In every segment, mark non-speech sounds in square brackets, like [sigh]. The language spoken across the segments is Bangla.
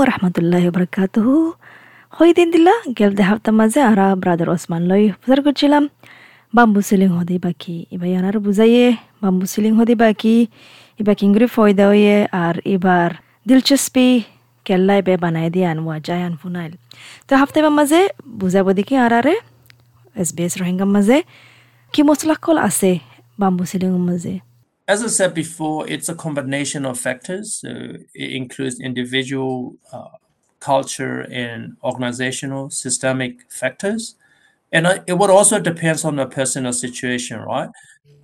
Warahmatullahi wabarakatuh. Hoi din dila gel de hafta maze ara brother Osman loi ফুজার করছিলাম বাম্বু সিলিং হদি বাকি এবার ইয়ানার বুঝাইয়ে বাম্বু সিলিং হদি বাকি এবার কিংগ্রি ফয়দা হইয়ে আর এবার দিলচস্পি কেল্লাই বে বানাই দিয়ে আনওয়া যায় আন ফুনাইল তো হাফতে মাঝে বুঝাবো দেখি আর আরে এস বি এস রোহিঙ্গার মাঝে কি মশলা কল আছে বাম্বু সিলিং মাঝে As I said before, it's a combination of factors. So it includes individual, uh, culture, and organizational, systemic factors. And it would also depends on the personal situation, right?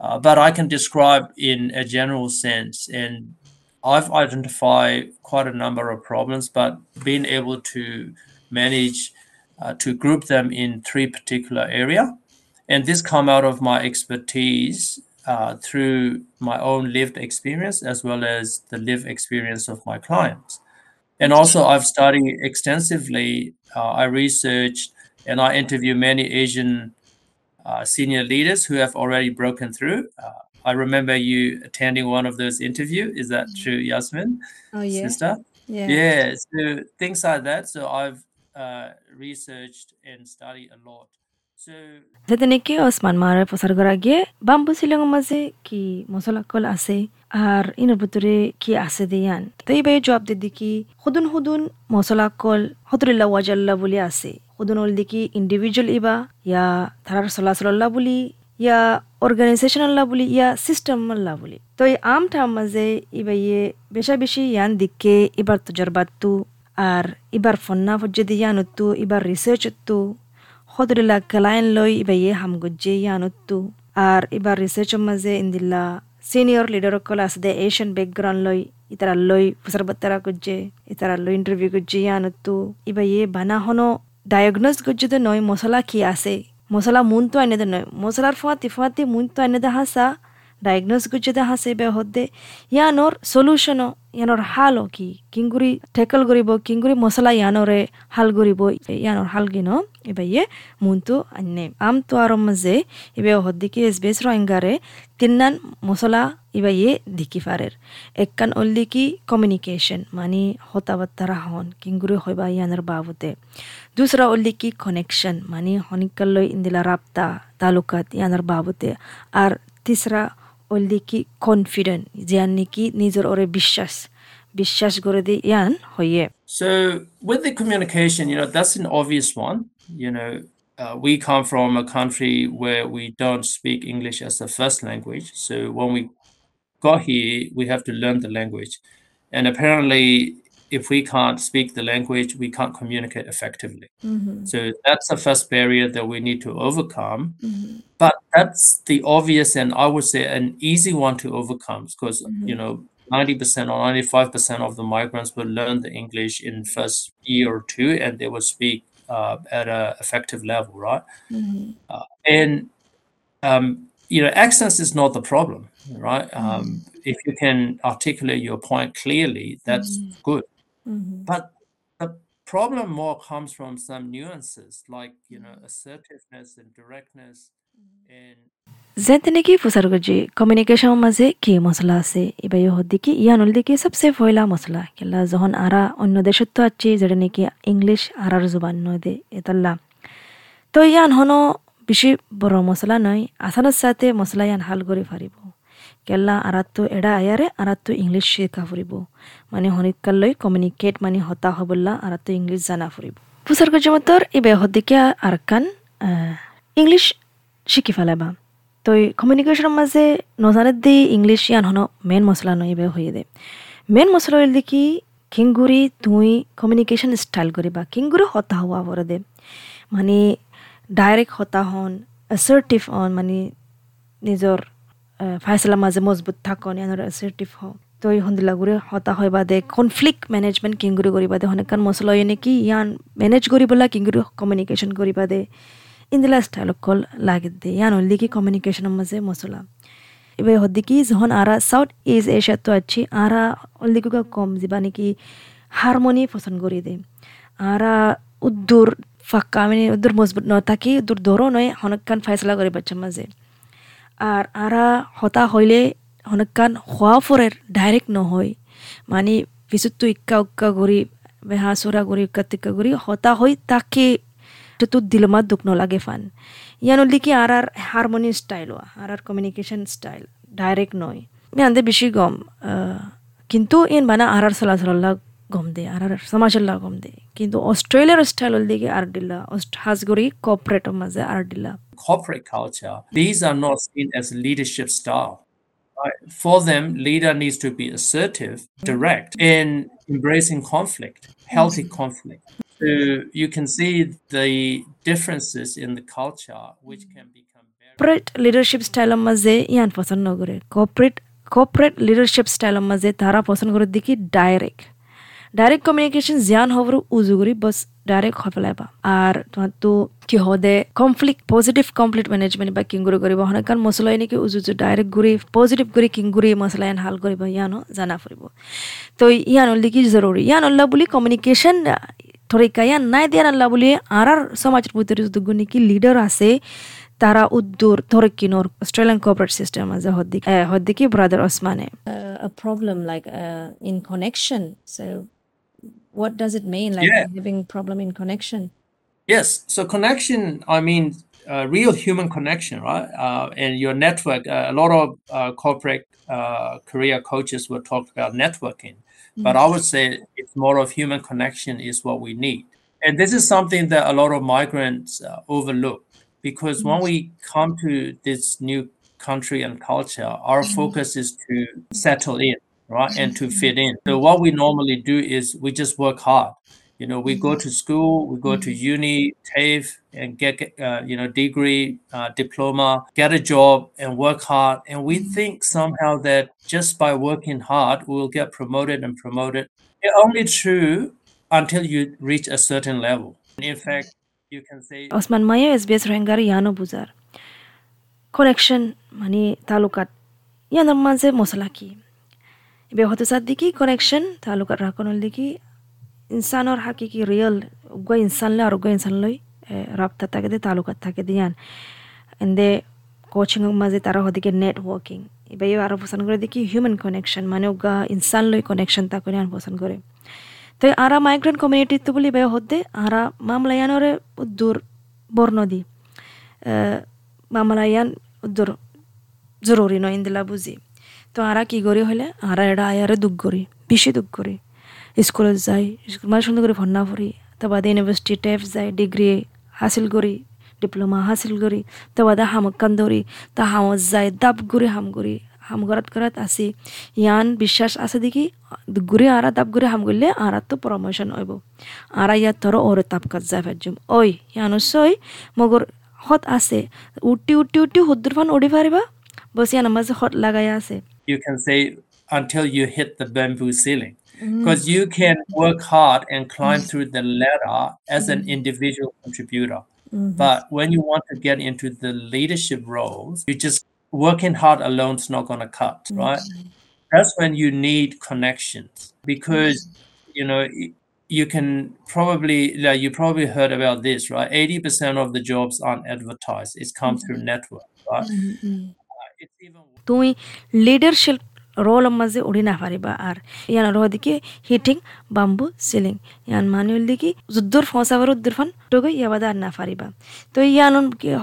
Uh, but I can describe in a general sense, and I've identified quite a number of problems, but being able to manage uh, to group them in three particular area, and this come out of my expertise uh, through my own lived experience as well as the lived experience of my clients. And also, I've studied extensively. Uh, I researched and I interview many Asian uh, senior leaders who have already broken through. Uh, I remember you attending one of those interviews. Is that mm-hmm. true, Yasmin? Oh yeah, sister. Yeah. Yeah. So things like that. So I've uh, researched and studied a lot. যেতেনেকি ওসমান মারে প্রচার করা গিয়ে বাম্বু শিলং মাঝে কি মশলা কল আছে আর ইনের ভিতরে কি আছে দিয়ান তো এই বাই জবাব দিদি কি হুদুন হুদুন মশলা কল হতুরিল্লা ওয়াজাল্লা বলি আছে হুদুন হল দেখি ইন্ডিভিজুয়াল ইবা ইয়া থারার চলাচল্লা বুলি ইয়া অর্গানাইজেশন আল্লাহ বুলি ইয়া সিস্টেম আল্লাহ বুলি তো এই আম ঠাম মাঝে ইবাইয়ে বেশা বেশি ইয়ান দিকে এবার তজরবাতু আর এবার ফন্না ফজ্জে ইয়ানুত্তু এবার রিসার্চ hodrila kalain লই ইবাইয়ে হামগুজ্জে ইয়ানুত্তু আর এবার রিসার্চ মাঝে ইন্দিল্লা সিনিয়র লিডার কল আছে দে এশিয়ান ব্যাকগ্রাউন্ড লই ইতারা লই ফুসার বাত্তারা গুজ্জে ইতারা লই ইন্টারভিউ গুজ্জে ইয়ানুত্তু ইবাইয়ে বানা হনো ডায়াগনোজ করছে তো নয় মশলা কি আছে মশলা মুন তো আনে দে নয় মশলার ফোঁয়াতি ফোঁয়াতি মুন তো আনে দে হাসা ডায়াগনোজ করছে দে হাসে বে হদ্দে ইয়ানোর সলিউশনও ইয়ানোর হাল কি কিংগুৰি টেকল কৰিব কিংগুৰি মছলা ইয়ানৰে হাল কৰিব ইয়ানোর হাল গিন ইয়ে মুনটো আনে আম তো আর মাঝে ইবে হদ্দিকে এস বেস রোহিঙ্গারে তিন্নান মশলা ইবা ইয়ে দিকি ফারের এককান অল্লি কি কমিউনিকেশন মানে হতাবাত্তারা হন কিংগুরি হইবা ইয়ানোর বাবুতে দুসরা অল্লি কি কানেকশন মানে হনিকাল্লই ইন্দিলা রাপ্তা তালুকাত ইয়ানোর বাবুতে আর তিসরা অল্লি কি কনফিডেন্ট জিয়ান নাকি নিজের ওরে বিশ্বাস বিশ্বাস করে দিয়ে ইয়ান হইয়ে So with the communication, you know, that's an obvious one. You know, uh, we come from a country where we don't speak English as a first language. So when we got here, we have to learn the language. And apparently, if we can't speak the language, we can't communicate effectively. Mm-hmm. So that's the first barrier that we need to overcome. Mm-hmm. But that's the obvious and I would say an easy one to overcome because, Mm-hmm. you know, 90% or 95% of the migrants will learn the English in first year or two and they will speak uh, at an effective level, right? Mm-hmm. Uh, and um, you know, accents is not the problem, right? Um, if you can articulate your point clearly, that's good. Mm-hmm. But the problem more comes from some nuances, like you know, assertiveness and directness, and যেতেনেকি ফুসার গজি কমিউনিকেশন মাঝে কি মশলা আছে এবার হদ্দিকি ইয়ানুল দিকে সবসে ফয়লা মশলা কেলা যখন আরা অন্য দেশত তো আছে যেটা নাকি ইংলিশ আরার জুবান নয় দে এতাল্লা তো ইয়ান হনো বেশি বড় মশলা নয় আসানোর সাথে মশলা ইয়ান হাল করে ফারিব কেলা আরাত্তো এডা আয়ারে আরাত্তো ইংলিশ শিখা ফুরিব। মানে হনিকাল কমিউনিকেট মানে হতা হবল্লা আরাত্তো ইংলিশ জানা ফুসার গজি মতর এবার হদ্দিকে আরকান ইংলিশ শিখি ফেলাবা তো কমিউনিকেশনের মাঝে নজানের দি ইংলিশ ইয়ান হন মশলা নয় এবার হয়ে দে। মেন মশলা হইল দেখি কিংগুরি তুই কমিউনিকেশন স্টাইল করিবা কিংগুরি হতা হওয়া পরে দে। মানে ডাইরেক্ট হতা হন অ্যাসার্টিভ হন মানে নিজর ফাইসলা মাঝে মজবুত থাকন ইয়ানোর এসেটিভ হও। তো এই হন্দিলা গুড়ে হতা হয় বাদে কনফ্লিক্ট ম্যানেজমেন্ট কিংগুরি করি বাদে। হনেকান মশলা ইয়ে কি ইয়ান ম্যানেজ করিবলা কিংগুরি কমিউনিকেশন করি বাদে। ইন্দিলা স্টাইলক কল লাগে দে। ইয়ান হলদি কি কমিউনিকেশনের মাঝে মশলা। এবার হদ্দি কি যখন আরা সাউথ ইস্ট এশিয়া তো আছি, আরা হলদি কুকা কম যিবা নাকি হারমোনি পছন্দ করি দে। আরা উদ্দুর ফাঁকা মানে উদ্দুর মজবুত ন থাকি, উদ্দুর ধরো নয় হনকান ফাইসলা করি বাচ্চার মাঝে। আর আরা হতা হইলে হনকান হওয়া ফরের ডাইরেক্ট নহয়। মানে visuttu ikka ukka guri behasura guri ukkatikka guri hota hoi takke tu dilma dukno lage fan ইয়ান কি আর আর হারমোনি স্টাইল আর আর কমিউনিকেশন স্টাইল ডাইরেক্ট নয় আনতে বেশি গম কিন্তু এন বানা আর আর চলাচল্লা গম দে আর আর সমাজল্লা গম দে কিন্তু অস্ট্রেলিয়ার স্টাইল দিকে আর দিলা হাজগরি কর্পোরেটের মাঝে আর দিলা corporate culture these are not seen as leadership style right? for them leader needs to be assertive direct in embracing conflict healthy conflict so you can see the differences in the culture which can become very corporate leadership style মাঝে ইয়ান পছন্দ নগরে corporate corporate leadership style মাঝে তারা পছন্দ করে দেখি ডাইরেক্ট ডাইরেক্ট কমিউনিকেশন জিয়ান হবর উজুগুরি বস ডাইরেক্ট হৈ পেলাইবা আর তোমারতো কি হদে কমপ্লিট পজিটিভ কমপ্লিট মেনেজমেন্ট বা কিংগুৰি কৰিব হনে কাৰণ মছলা এনেকৈ উজু উজু ডাইৰেক্ট গুৰি পজিটিভ গুৰি কিংগুৰি মছলা এন হাল কৰিব ইয়ানো জানা ফুৰিব তো ইয়ান হল কি জৰুৰী ইয়ান হল্লা বুলি কমিউনিকেশ্যন তরিকা ইয়ান নাই দিয়া আল্লাহ বুলি আর আর সমাজের ভিতরে যদি নাকি লিডার আছে তারা উদ্দুর থরকিনোর অস্ট্রেলিয়ান কর্পোরেট সিস্টেম মাঝে হদ্দিক হদ্দিকি ব্রাদার ওসমানে a problem like uh, what does it mean like Yeah. having problem in connection Yes. So connection, I mean, uh, real human connection, right? Uh, and your network. Uh, a lot of uh, corporate uh, career coaches will talk about networking, but I would say it's more of human connection is what we need. And this is something that a lot of migrants uh, overlook because when we come to this new country and culture, our focus is to settle in, right? And to fit in. So what we normally do is we just work hard. You know, we go mm-hmm. to school, we go to mm-hmm. uni, TAFE, and get uh, you know degree, uh, diploma, get a job, and work hard. And we mm-hmm. think somehow that just by working hard, we'll get promoted and promoted. It's only true until you reach a certain level. In fact, you can say. Osman Maya SBS Rengari Yano Buzar. Connection, money, talukat. Yanarmanze mosalaki. কি হতে সার দিকে কানেকশন তালুকাত রাখনের দিকে। ইনসানর হাকিকি রিয়েল উগ্র ইনসানলে আর উগ্র ইনসানলৈ রাবতা থাকে দে তালুকাত থাকে দিয়ান। এন্দে কোচিং মাঝে তারা হদিকে নেটওয়ার্কিং এবার আরও পছন্দ করে দেখি হিউম্যান কানেকশন মানে উগা ইনসানলৈ কানেকশন তা করে আন পছন্দ করে। তো আরা মাইগ্রেন্ট কমিউনিটি তো বলি বে হদ্দে আরা মামলায়ানরে উদ্দুর বর্ণদি মামলায়ান উদ্দুর জরুরি নয়, ইন্দিলা বুঝি। তো আরা কি করি হলে? আরা এরা আয়ারে দুঃখ করি, বেশি দুঃখ করি। স্কুলত যাই স্কুল মানে সুন্দর করে ভন্না ফুরি তো বাদে ইউনিভার্সিটি টেফ যাই ডিগ্রি হাসিল করি ডিপ্লোমা হাসিল করি তো বাদে হামক কান ধরি, তা হামত যাই, দাব গুৰি হাম গুৰি হাম গরাত গরাত আসি। ইয়ান বিশ্বাস আছে দেখি গুৰি আরা দাব গুৰি হাম গলে আরা তো প্রমোশন হইব। আরা ইয়াত ধরো ওরে তাপ কাজ যাই ফেজুম ওই ইয়ানুস ওই মগর হত আছে, উঠি উঠি উঠি হুদ্দুর ফান উড়ি পারিবা বস ইয়ান মাঝে হত লাগাই আছে। You can say until you hit the bamboo ceiling. Mm-hmm. Because you can work hard and climb mm-hmm. through the ladder as an mm-hmm. individual contributor. But when you want to get into the leadership roles you just working hard alone is not going to cut right? That's when you need connections because you know you can probably like you probably heard about this right? 80% of the jobs aren't advertised. It's come through network right তুমি লিডারশিপ রোল মাঝে উড়ি না পারিবা। আর ইয়ান রহ দিকে হিটিং বাম্বু সিলিং ইয়ান মানুষ দিকে যুদ্ধর ফসাবার উদ্দুর ফান টোগে ইয়াবাদা আর না পারিবা। তো ইয়ান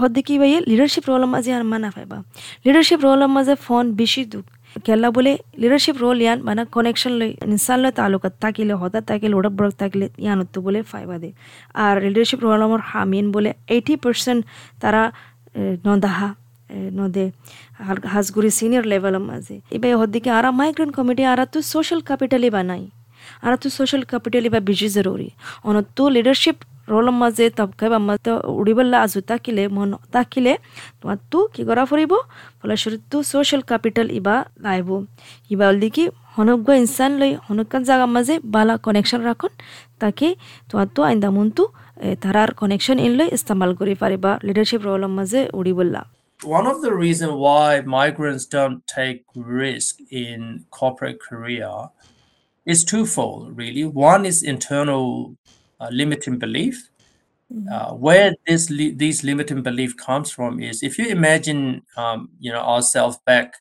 হদ্দি কি ভাই লিডারশিপ রোল মাঝে আর মা না পাইবা। লিডারশিপ রোল মাঝে ফোন বেশি দুঃখ কেলা বলে লিডারশিপ রোল ইয়ান মানে কানেকশন লই ইনসান লই তালুকাত তাকিলে হতা তাকিলে ওড়া বড় তাকিলে ইয়ান তো বলে ফাইবা দে। আর লিডারশিপ রোল আমার হামিন বলে এইটি পার্সেন্ট তারা নদাহা নদে হাজগুড়ি সিনিয়র লেভেল মাঝে। এবার হদ্দিকে আরা মাইগ্রেন্ট কমিটি আরা তো সোশ্যাল ক্যাপিটালি বানাই আরা তো সোশ্যাল ক্যাপিটালি বা বেশি জরুরি। অনত লিডারশিপ রোল মাঝে তবকাই বা মাঝে উড়িবল্লা আজু তাকিলে, মন তাকিলে তোমার তো কি করা ফুরিব? ফলস্বরূপ তো সোশ্যাল ক্যাপিটাল ইবা লাইব। ইবা দিকে হনজ্ঞ ইনসান লই হনকান জায়গা মাঝে বালা কানেকশন রাখুন। তাকে তোমার তো আইন্দা মনতু তারার কানেকশন ইনলৈ ইস্তেমাল কৰি পাৰিবা লিডাৰশ্বিপ ৰলৰ মাজে উৰিবল্লা one of the reasons why migrants don't take risk in corporate career is twofold really. One is internal uh, limiting belief. Uh, where this li- these limiting belief comes from is if you imagine um, you know ourselves back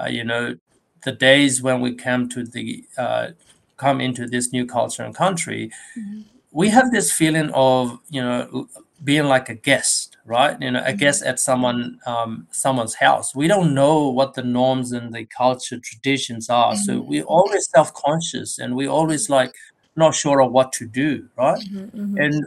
uh, you know the days when we come to the uh, come into this new culture and country, mm-hmm. we have this feeling of you know being like a guest, right? You know, a mm-hmm. guest at someone um, someone's house. We don't know what the norms and the culture traditions are, mm-hmm. so we're always self conscious and we always like not sure of what to do, right? Mm-hmm, mm-hmm. And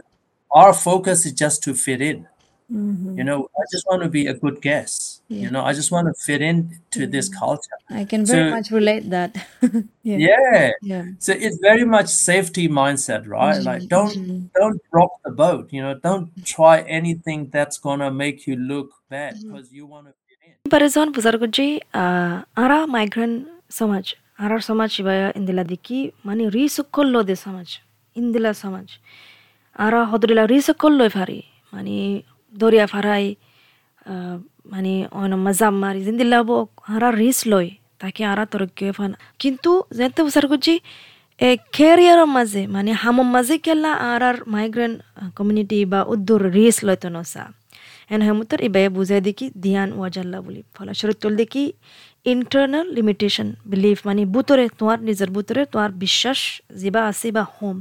our focus is just to fit in. Mm-hmm. You know, I just want to be a good guest. Yeah. You know, I just want to fit in to mm-hmm. this culture. I can very so, much relate that. [laughs] yeah. yeah. yeah. So it's very much safety mindset, right? Mm-hmm. Like don't mm-hmm. don't rock the boat. You know, don't mm-hmm. try anything that's gonna make you look bad mm-hmm. because you want to fit in. Parizon Buzarguji, uh, ara migrant samaj, ara samaj ibaya indila diki mani risukkollo de samaj, indila samaj, ara hodrila risukkollo fari. মানে দরিয়া ফারাই মানে অন মজাম মারি জিন্দিল্লা বো হারা রিস লই তাকে আরা তরক্কি ফান কিন্তু যেতে বসার করছি এ ক্যারিয়ার মাঝে মানে হামম মাঝে কেলা আর আর মাইগ্রেন্ট কমিউনিটি বা উদ্দুর রিস লইতো নসা এন হেমুতর ইবে বুঝাই দেখি ধ্যান ওয়াজাল্লা বলি ফলস্বরূপ তুল দেখি ইন্টারনাল লিমিটেশন বিলিফ মানে বুতরে তোমার নিজের বুতরে তোমার বিশ্বাস যিবা আছে বা হোম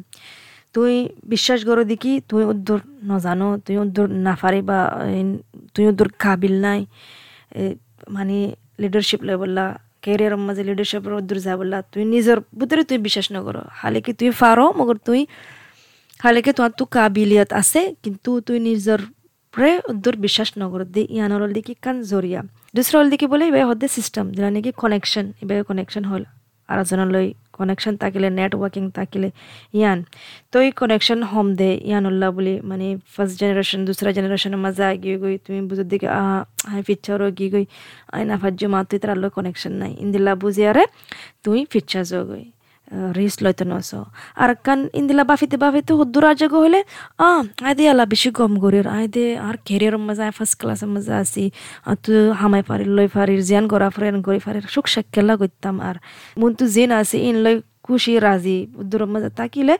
তুই বিশ্বাস করো দেখি, তুই উদ্দুর নজানো তুই উদ্দুর নাফারি বা তুই উদ্দুর কাবিল নাই। মানে লিডারশিপ লেভেললা কেরিয়ারের মাঝে লিডারশিপের উদ্দুর যাবলা তুই নিজের ভিতরে তুই বিশ্বাস নকর হালে কি তুই ফারো মগর তুই হালে কি তোমার তো কাবিলিয়ত আছে, কিন্তু তুই নিজের প্রে উদ্দুর বিশ্বাস নগর দে ইয়ানোর দিকে কান জরিয়া দুসরা হল দিকে বলে, এবার হদ্দে সিস্টেম যেটা নাকি কানেকশন এবার কানেকশন হল। আরেকজনলৈ কনেকশ্যন থাকিলে নেটৱৰ্কিং থাকিলে, ইয়ান। তই কনেকশ্যন হ'ম দে, ইয়ানুল্লাহ বুলি মানে ফাৰ্ষ্ট জেনেৰেশ্যন দুসৰা জেনেৰেশ্যনৰ মাজা আগিয়ে গৈ, তুমি বুজত দিকে হাই ফিচারও গি গই আইনা ফাজ্য মা তুই তার কনেকশ্যন নাই। ইন্দিল্লা বুঝিয়ারে তুই ফিচার গই রিস লইতে নস। আর কান ইন্দিলা বাফিতে বাফিতে হদ্দুর আজাগ হলে আ, আইদে আলা বেশি গম গরির আইদে আর কেরিয়ার মজা ফার্স্ট ক্লাসের মজা আছি। তু হামাই পারির লই ফারির জিয়ান গড়া ফ্রেন, গড়ি ফারির, সুখ সাক্কেলা করতাম আর। মন তু জেন আছে, ইন লই খুশি, রাজি উদ্দুর মজা তাকিলে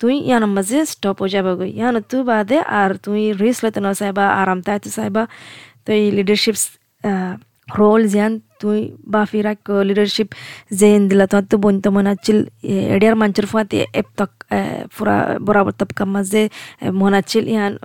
তুই ইয়ান মাঝে স্টপ হয়ে যাবে গই ইয়ান তু বাদে আর তুই রিস লইতে ন চাইবা আরাম তাইতে চাইবা। তুই লিডারশিপ रोल जान तुवें बाफिराक लिडरशीप जेन दिला तो तूं बोन मनाचिल एड्यार मानचेर फुआत एप फुरा बराबर तबका मज़े मनाचिल यान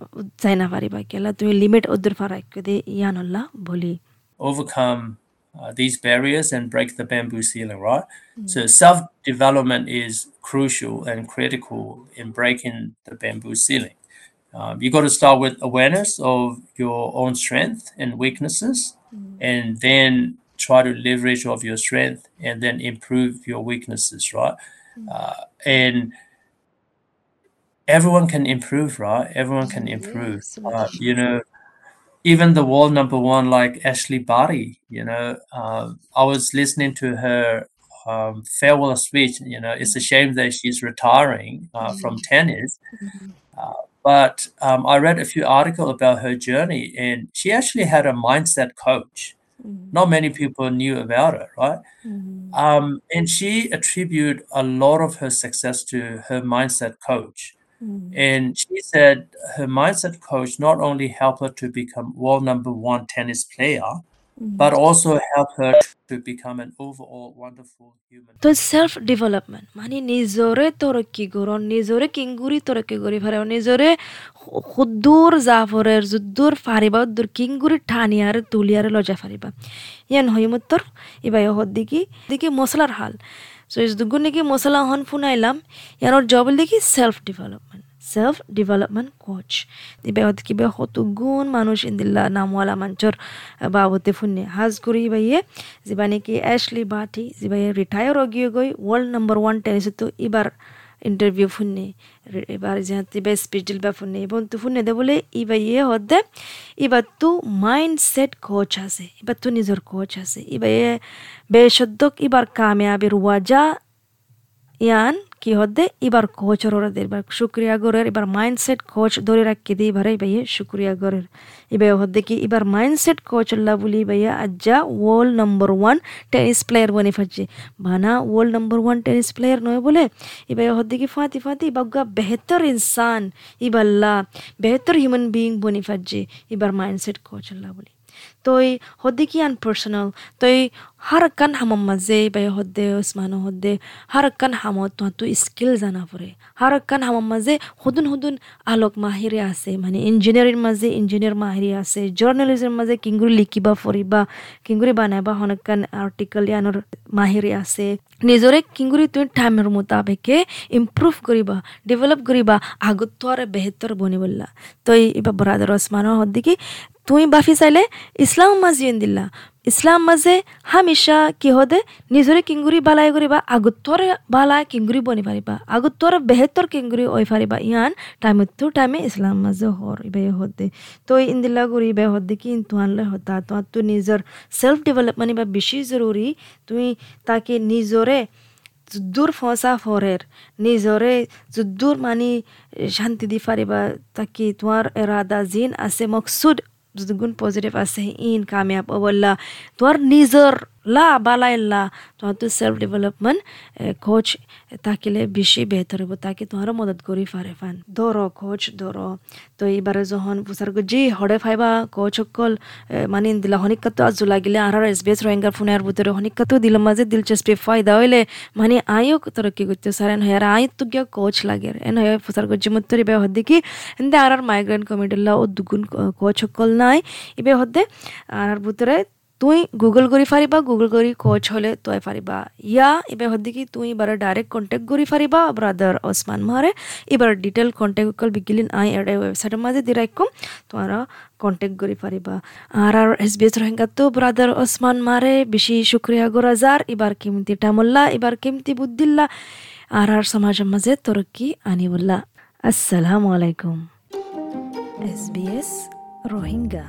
जायना फारी बाकेला तुवें लिमिट उद्दर फाराक दे यान होला भोली overcome uh, these barriers and break the bamboo ceiling, right? Mm. So self development is crucial and critical in breaking the bamboo ceiling. Um, you got to start with awareness of your own strength and weaknesses, mm. and then try to leverage of your strength and then improve your weaknesses right mm. uh, and everyone can improve right everyone can improve uh, you know even the world number one like ashley barty you know uh, i was listening to her um, farewell speech you know it's a shame that she's retiring uh, mm-hmm. from tennis mm-hmm. Uh, but um, I read a few articles about her journey, and she actually had a mindset coach. Mm-hmm. Not many people knew about it, right? Mm-hmm. Um, and she attributed a lot of her success to her mindset coach. Mm-hmm. And she said her mindset coach not only helped her to become world number one tennis player, but also help her to become an overall wonderful human. তো সেলফ ডেভেলপমেন্ট মানে নিজৰে তৰক্কি কৰণ নিজৰে কিংগুৰি তৰক্কি কৰি ফাৰে নিজৰে সুদূৰ জাফরের যুদ্ধর ফারিবা উদ্দুর কিংগুরি ঠানিয়ার তুলিয়ারে লজা ফারিবা। ইয়ান হইমুত্তর ইবাই হদ দিকি দিকি মশলার হাল। সো ইস দুগুন নাকি মশলা হন ফুনাইলাম ইয়ানোর জবল দেখি self development self development coach দিবাহত কিবে হতু গুণ মানুষ ইন্দিল্লা নামওয়ালা মঞ্চর বাবতে ফুনে হাজ করি বাইয়ে যেবা নাকি এশলি বাটি যেবাইয়ে রিটায়ার অগিয়ে গই ওয়ার্ল্ড নম্বর ওয়ান টেনিস তো এবার ইন্টারভিউ ফুননি এবার যেহেতু বা স্পিচ দিলবা ফুননি এবং তু ফুননি দে বলে ইবা ইয়ে হদে ইবা তু মাইন্ড সেট কোচ আছে ইবা তু নিজের কোচ আছে ইবা ইয়ে বেশদ্দক ইবার ওয়াজা ইয়ান কি হদ্দে? এবার কোচ ওরা এবার শুক্রিয়া গরের, এবার মাইন্ডসেট কোচ ধরে রাখি দিই ভারে ভাইয়ে, শুক্রিয়া গরের। এবার হদ্দে কি? এবার মাইন্ডসেট কোচ আল্লাহ বলি ভাইয়া, আজ্জা world number one tennis player বনে ফাজছে বানা world number one tennis player নয় বলে? এবার হদ্দে কি? ফাতি ফাতি বাগ্গা বেহতর ইনসান। ইবাল্লা বেহতর হিউম্যান বিইং বনি ফাজছে এবার মাইন্ডসেট কোচ আল্লাহ বলি। তই হদ্দে কি আনপার্সোনাল তই হারাক্কান হামম মাঝে বাই হদ্দে ওসমান হদ্দে হারাক্কান হামত তো স্কিল জানা পরে হারাক্কান হামম মাঝে হুদুন হুদুন আলোক মাহিরে আছে মানে ইঞ্জিনিয়ারিং মাঝে ইঞ্জিনিয়ার মাহিরে আছে জার্নালিজম মাঝে কিংগুরি লিখিবা ফরিবা কিংগুরি বানাইবা হনকান আর্টিকেল ইয়ানোর মাহিরে আছে নিজৰে কিংগুৰি তুমি টাইমৰ মোতাবেকে ইম্প্ৰুভ কৰিবা ডেভেলপ কৰিবা আগত আৰু বেহেতৰ বনিবলা তই ইবা বৰাদাৰ ওসমানৰ হদ্দিকি তুই বাফি চাইলে ইসলাম মাজিয়েন দিল্লা ইসলাম মাঝে হামেশা কি হদে? নিজরে কিঙ্গুরি বালাই করিবা, আগুত্তর বালা কিঙ্গুরি বনি পারিবা, আগুত্তর বেহেতর কিঙ্গুরি ওই পারিবা। ইয়ান টাইম তো টাইমে ইসলাম মাঝে হর ইবে হদে। তো ইন্দিল্লা করি ইবে হদে কি ইন্তু আনলে হতা? তো তো নিজের সেলফ ডেভেলপমেন্ট বা বেশি জরুরি। তুমি তাকে নিজরে যুদ্ধর ফসা ফরের, নিজরে যুদ্ধর মানি শান্তি দি পারিবা। তাকে তোমার এরাদা জিন আছে, মকসুদ দুগুণ পজিটিভ আছে ইন কামিয়াব অবল্লা তোর নিজর লা বালাইল্লা তোমার তো সেলফ ডেভেলপমেন্ট কোচ তাকিলে বেশি বেহতর হব, তাকে তোমারও মদত করি ফারে ফান। ধরো কোচ ধরো তো এইবারে যখন পুসার জি হড়ে ফাইবা কোচ সকল মানে দিলা হনিকাতো আজ লাগিলে আর এস বি এস রোহিঙ্গার ফোনের ভিতরে হনিকাতো দিল মাঝে দিলচস্পি ফায়দা হইলে মানে আয়ও তরক্কি করতে এন হয় আর আয় তো গিয়া কোচ লাগে, এন হয় পুসার গজি মত্তরি বে হদ্দি কি এনদে আর আর মাইগ্রেন কমিটিলা ও দুগুণ কোচ সকল নাই, ইবে হদ্দে আর ভিতরে তুই গুগল কৰি ফাৰিবা গুগল কৰি কোচ হলে তই ফাৰিবা ইয়া, এবার হদ্দি কি তুই এবার ডাইরেক্ট কন্টেক্ট কৰি ফারিবা ব্রাদার ওসমান মারে এবার ডিটেল কন্টেক্ট কল বিগিলিন আই এর ওয়েবসাইটের মাঝে দি রাখম তোমরা কন্টেক্ট কৰি ফারিবা। আর আর এস বি এস রোহিঙ্গা তো ব্রাদার ওসমান মারে বেশি শুক্রিয়া গোরাজার, এবার কিমতি টামুল্লা, এবার কিমতি বুদ্দিল্লা আর আর সমাজের মাঝে তরক্কি আনিবুল্লাহ আসসালামু আলাইকুম। S B S Rohingya.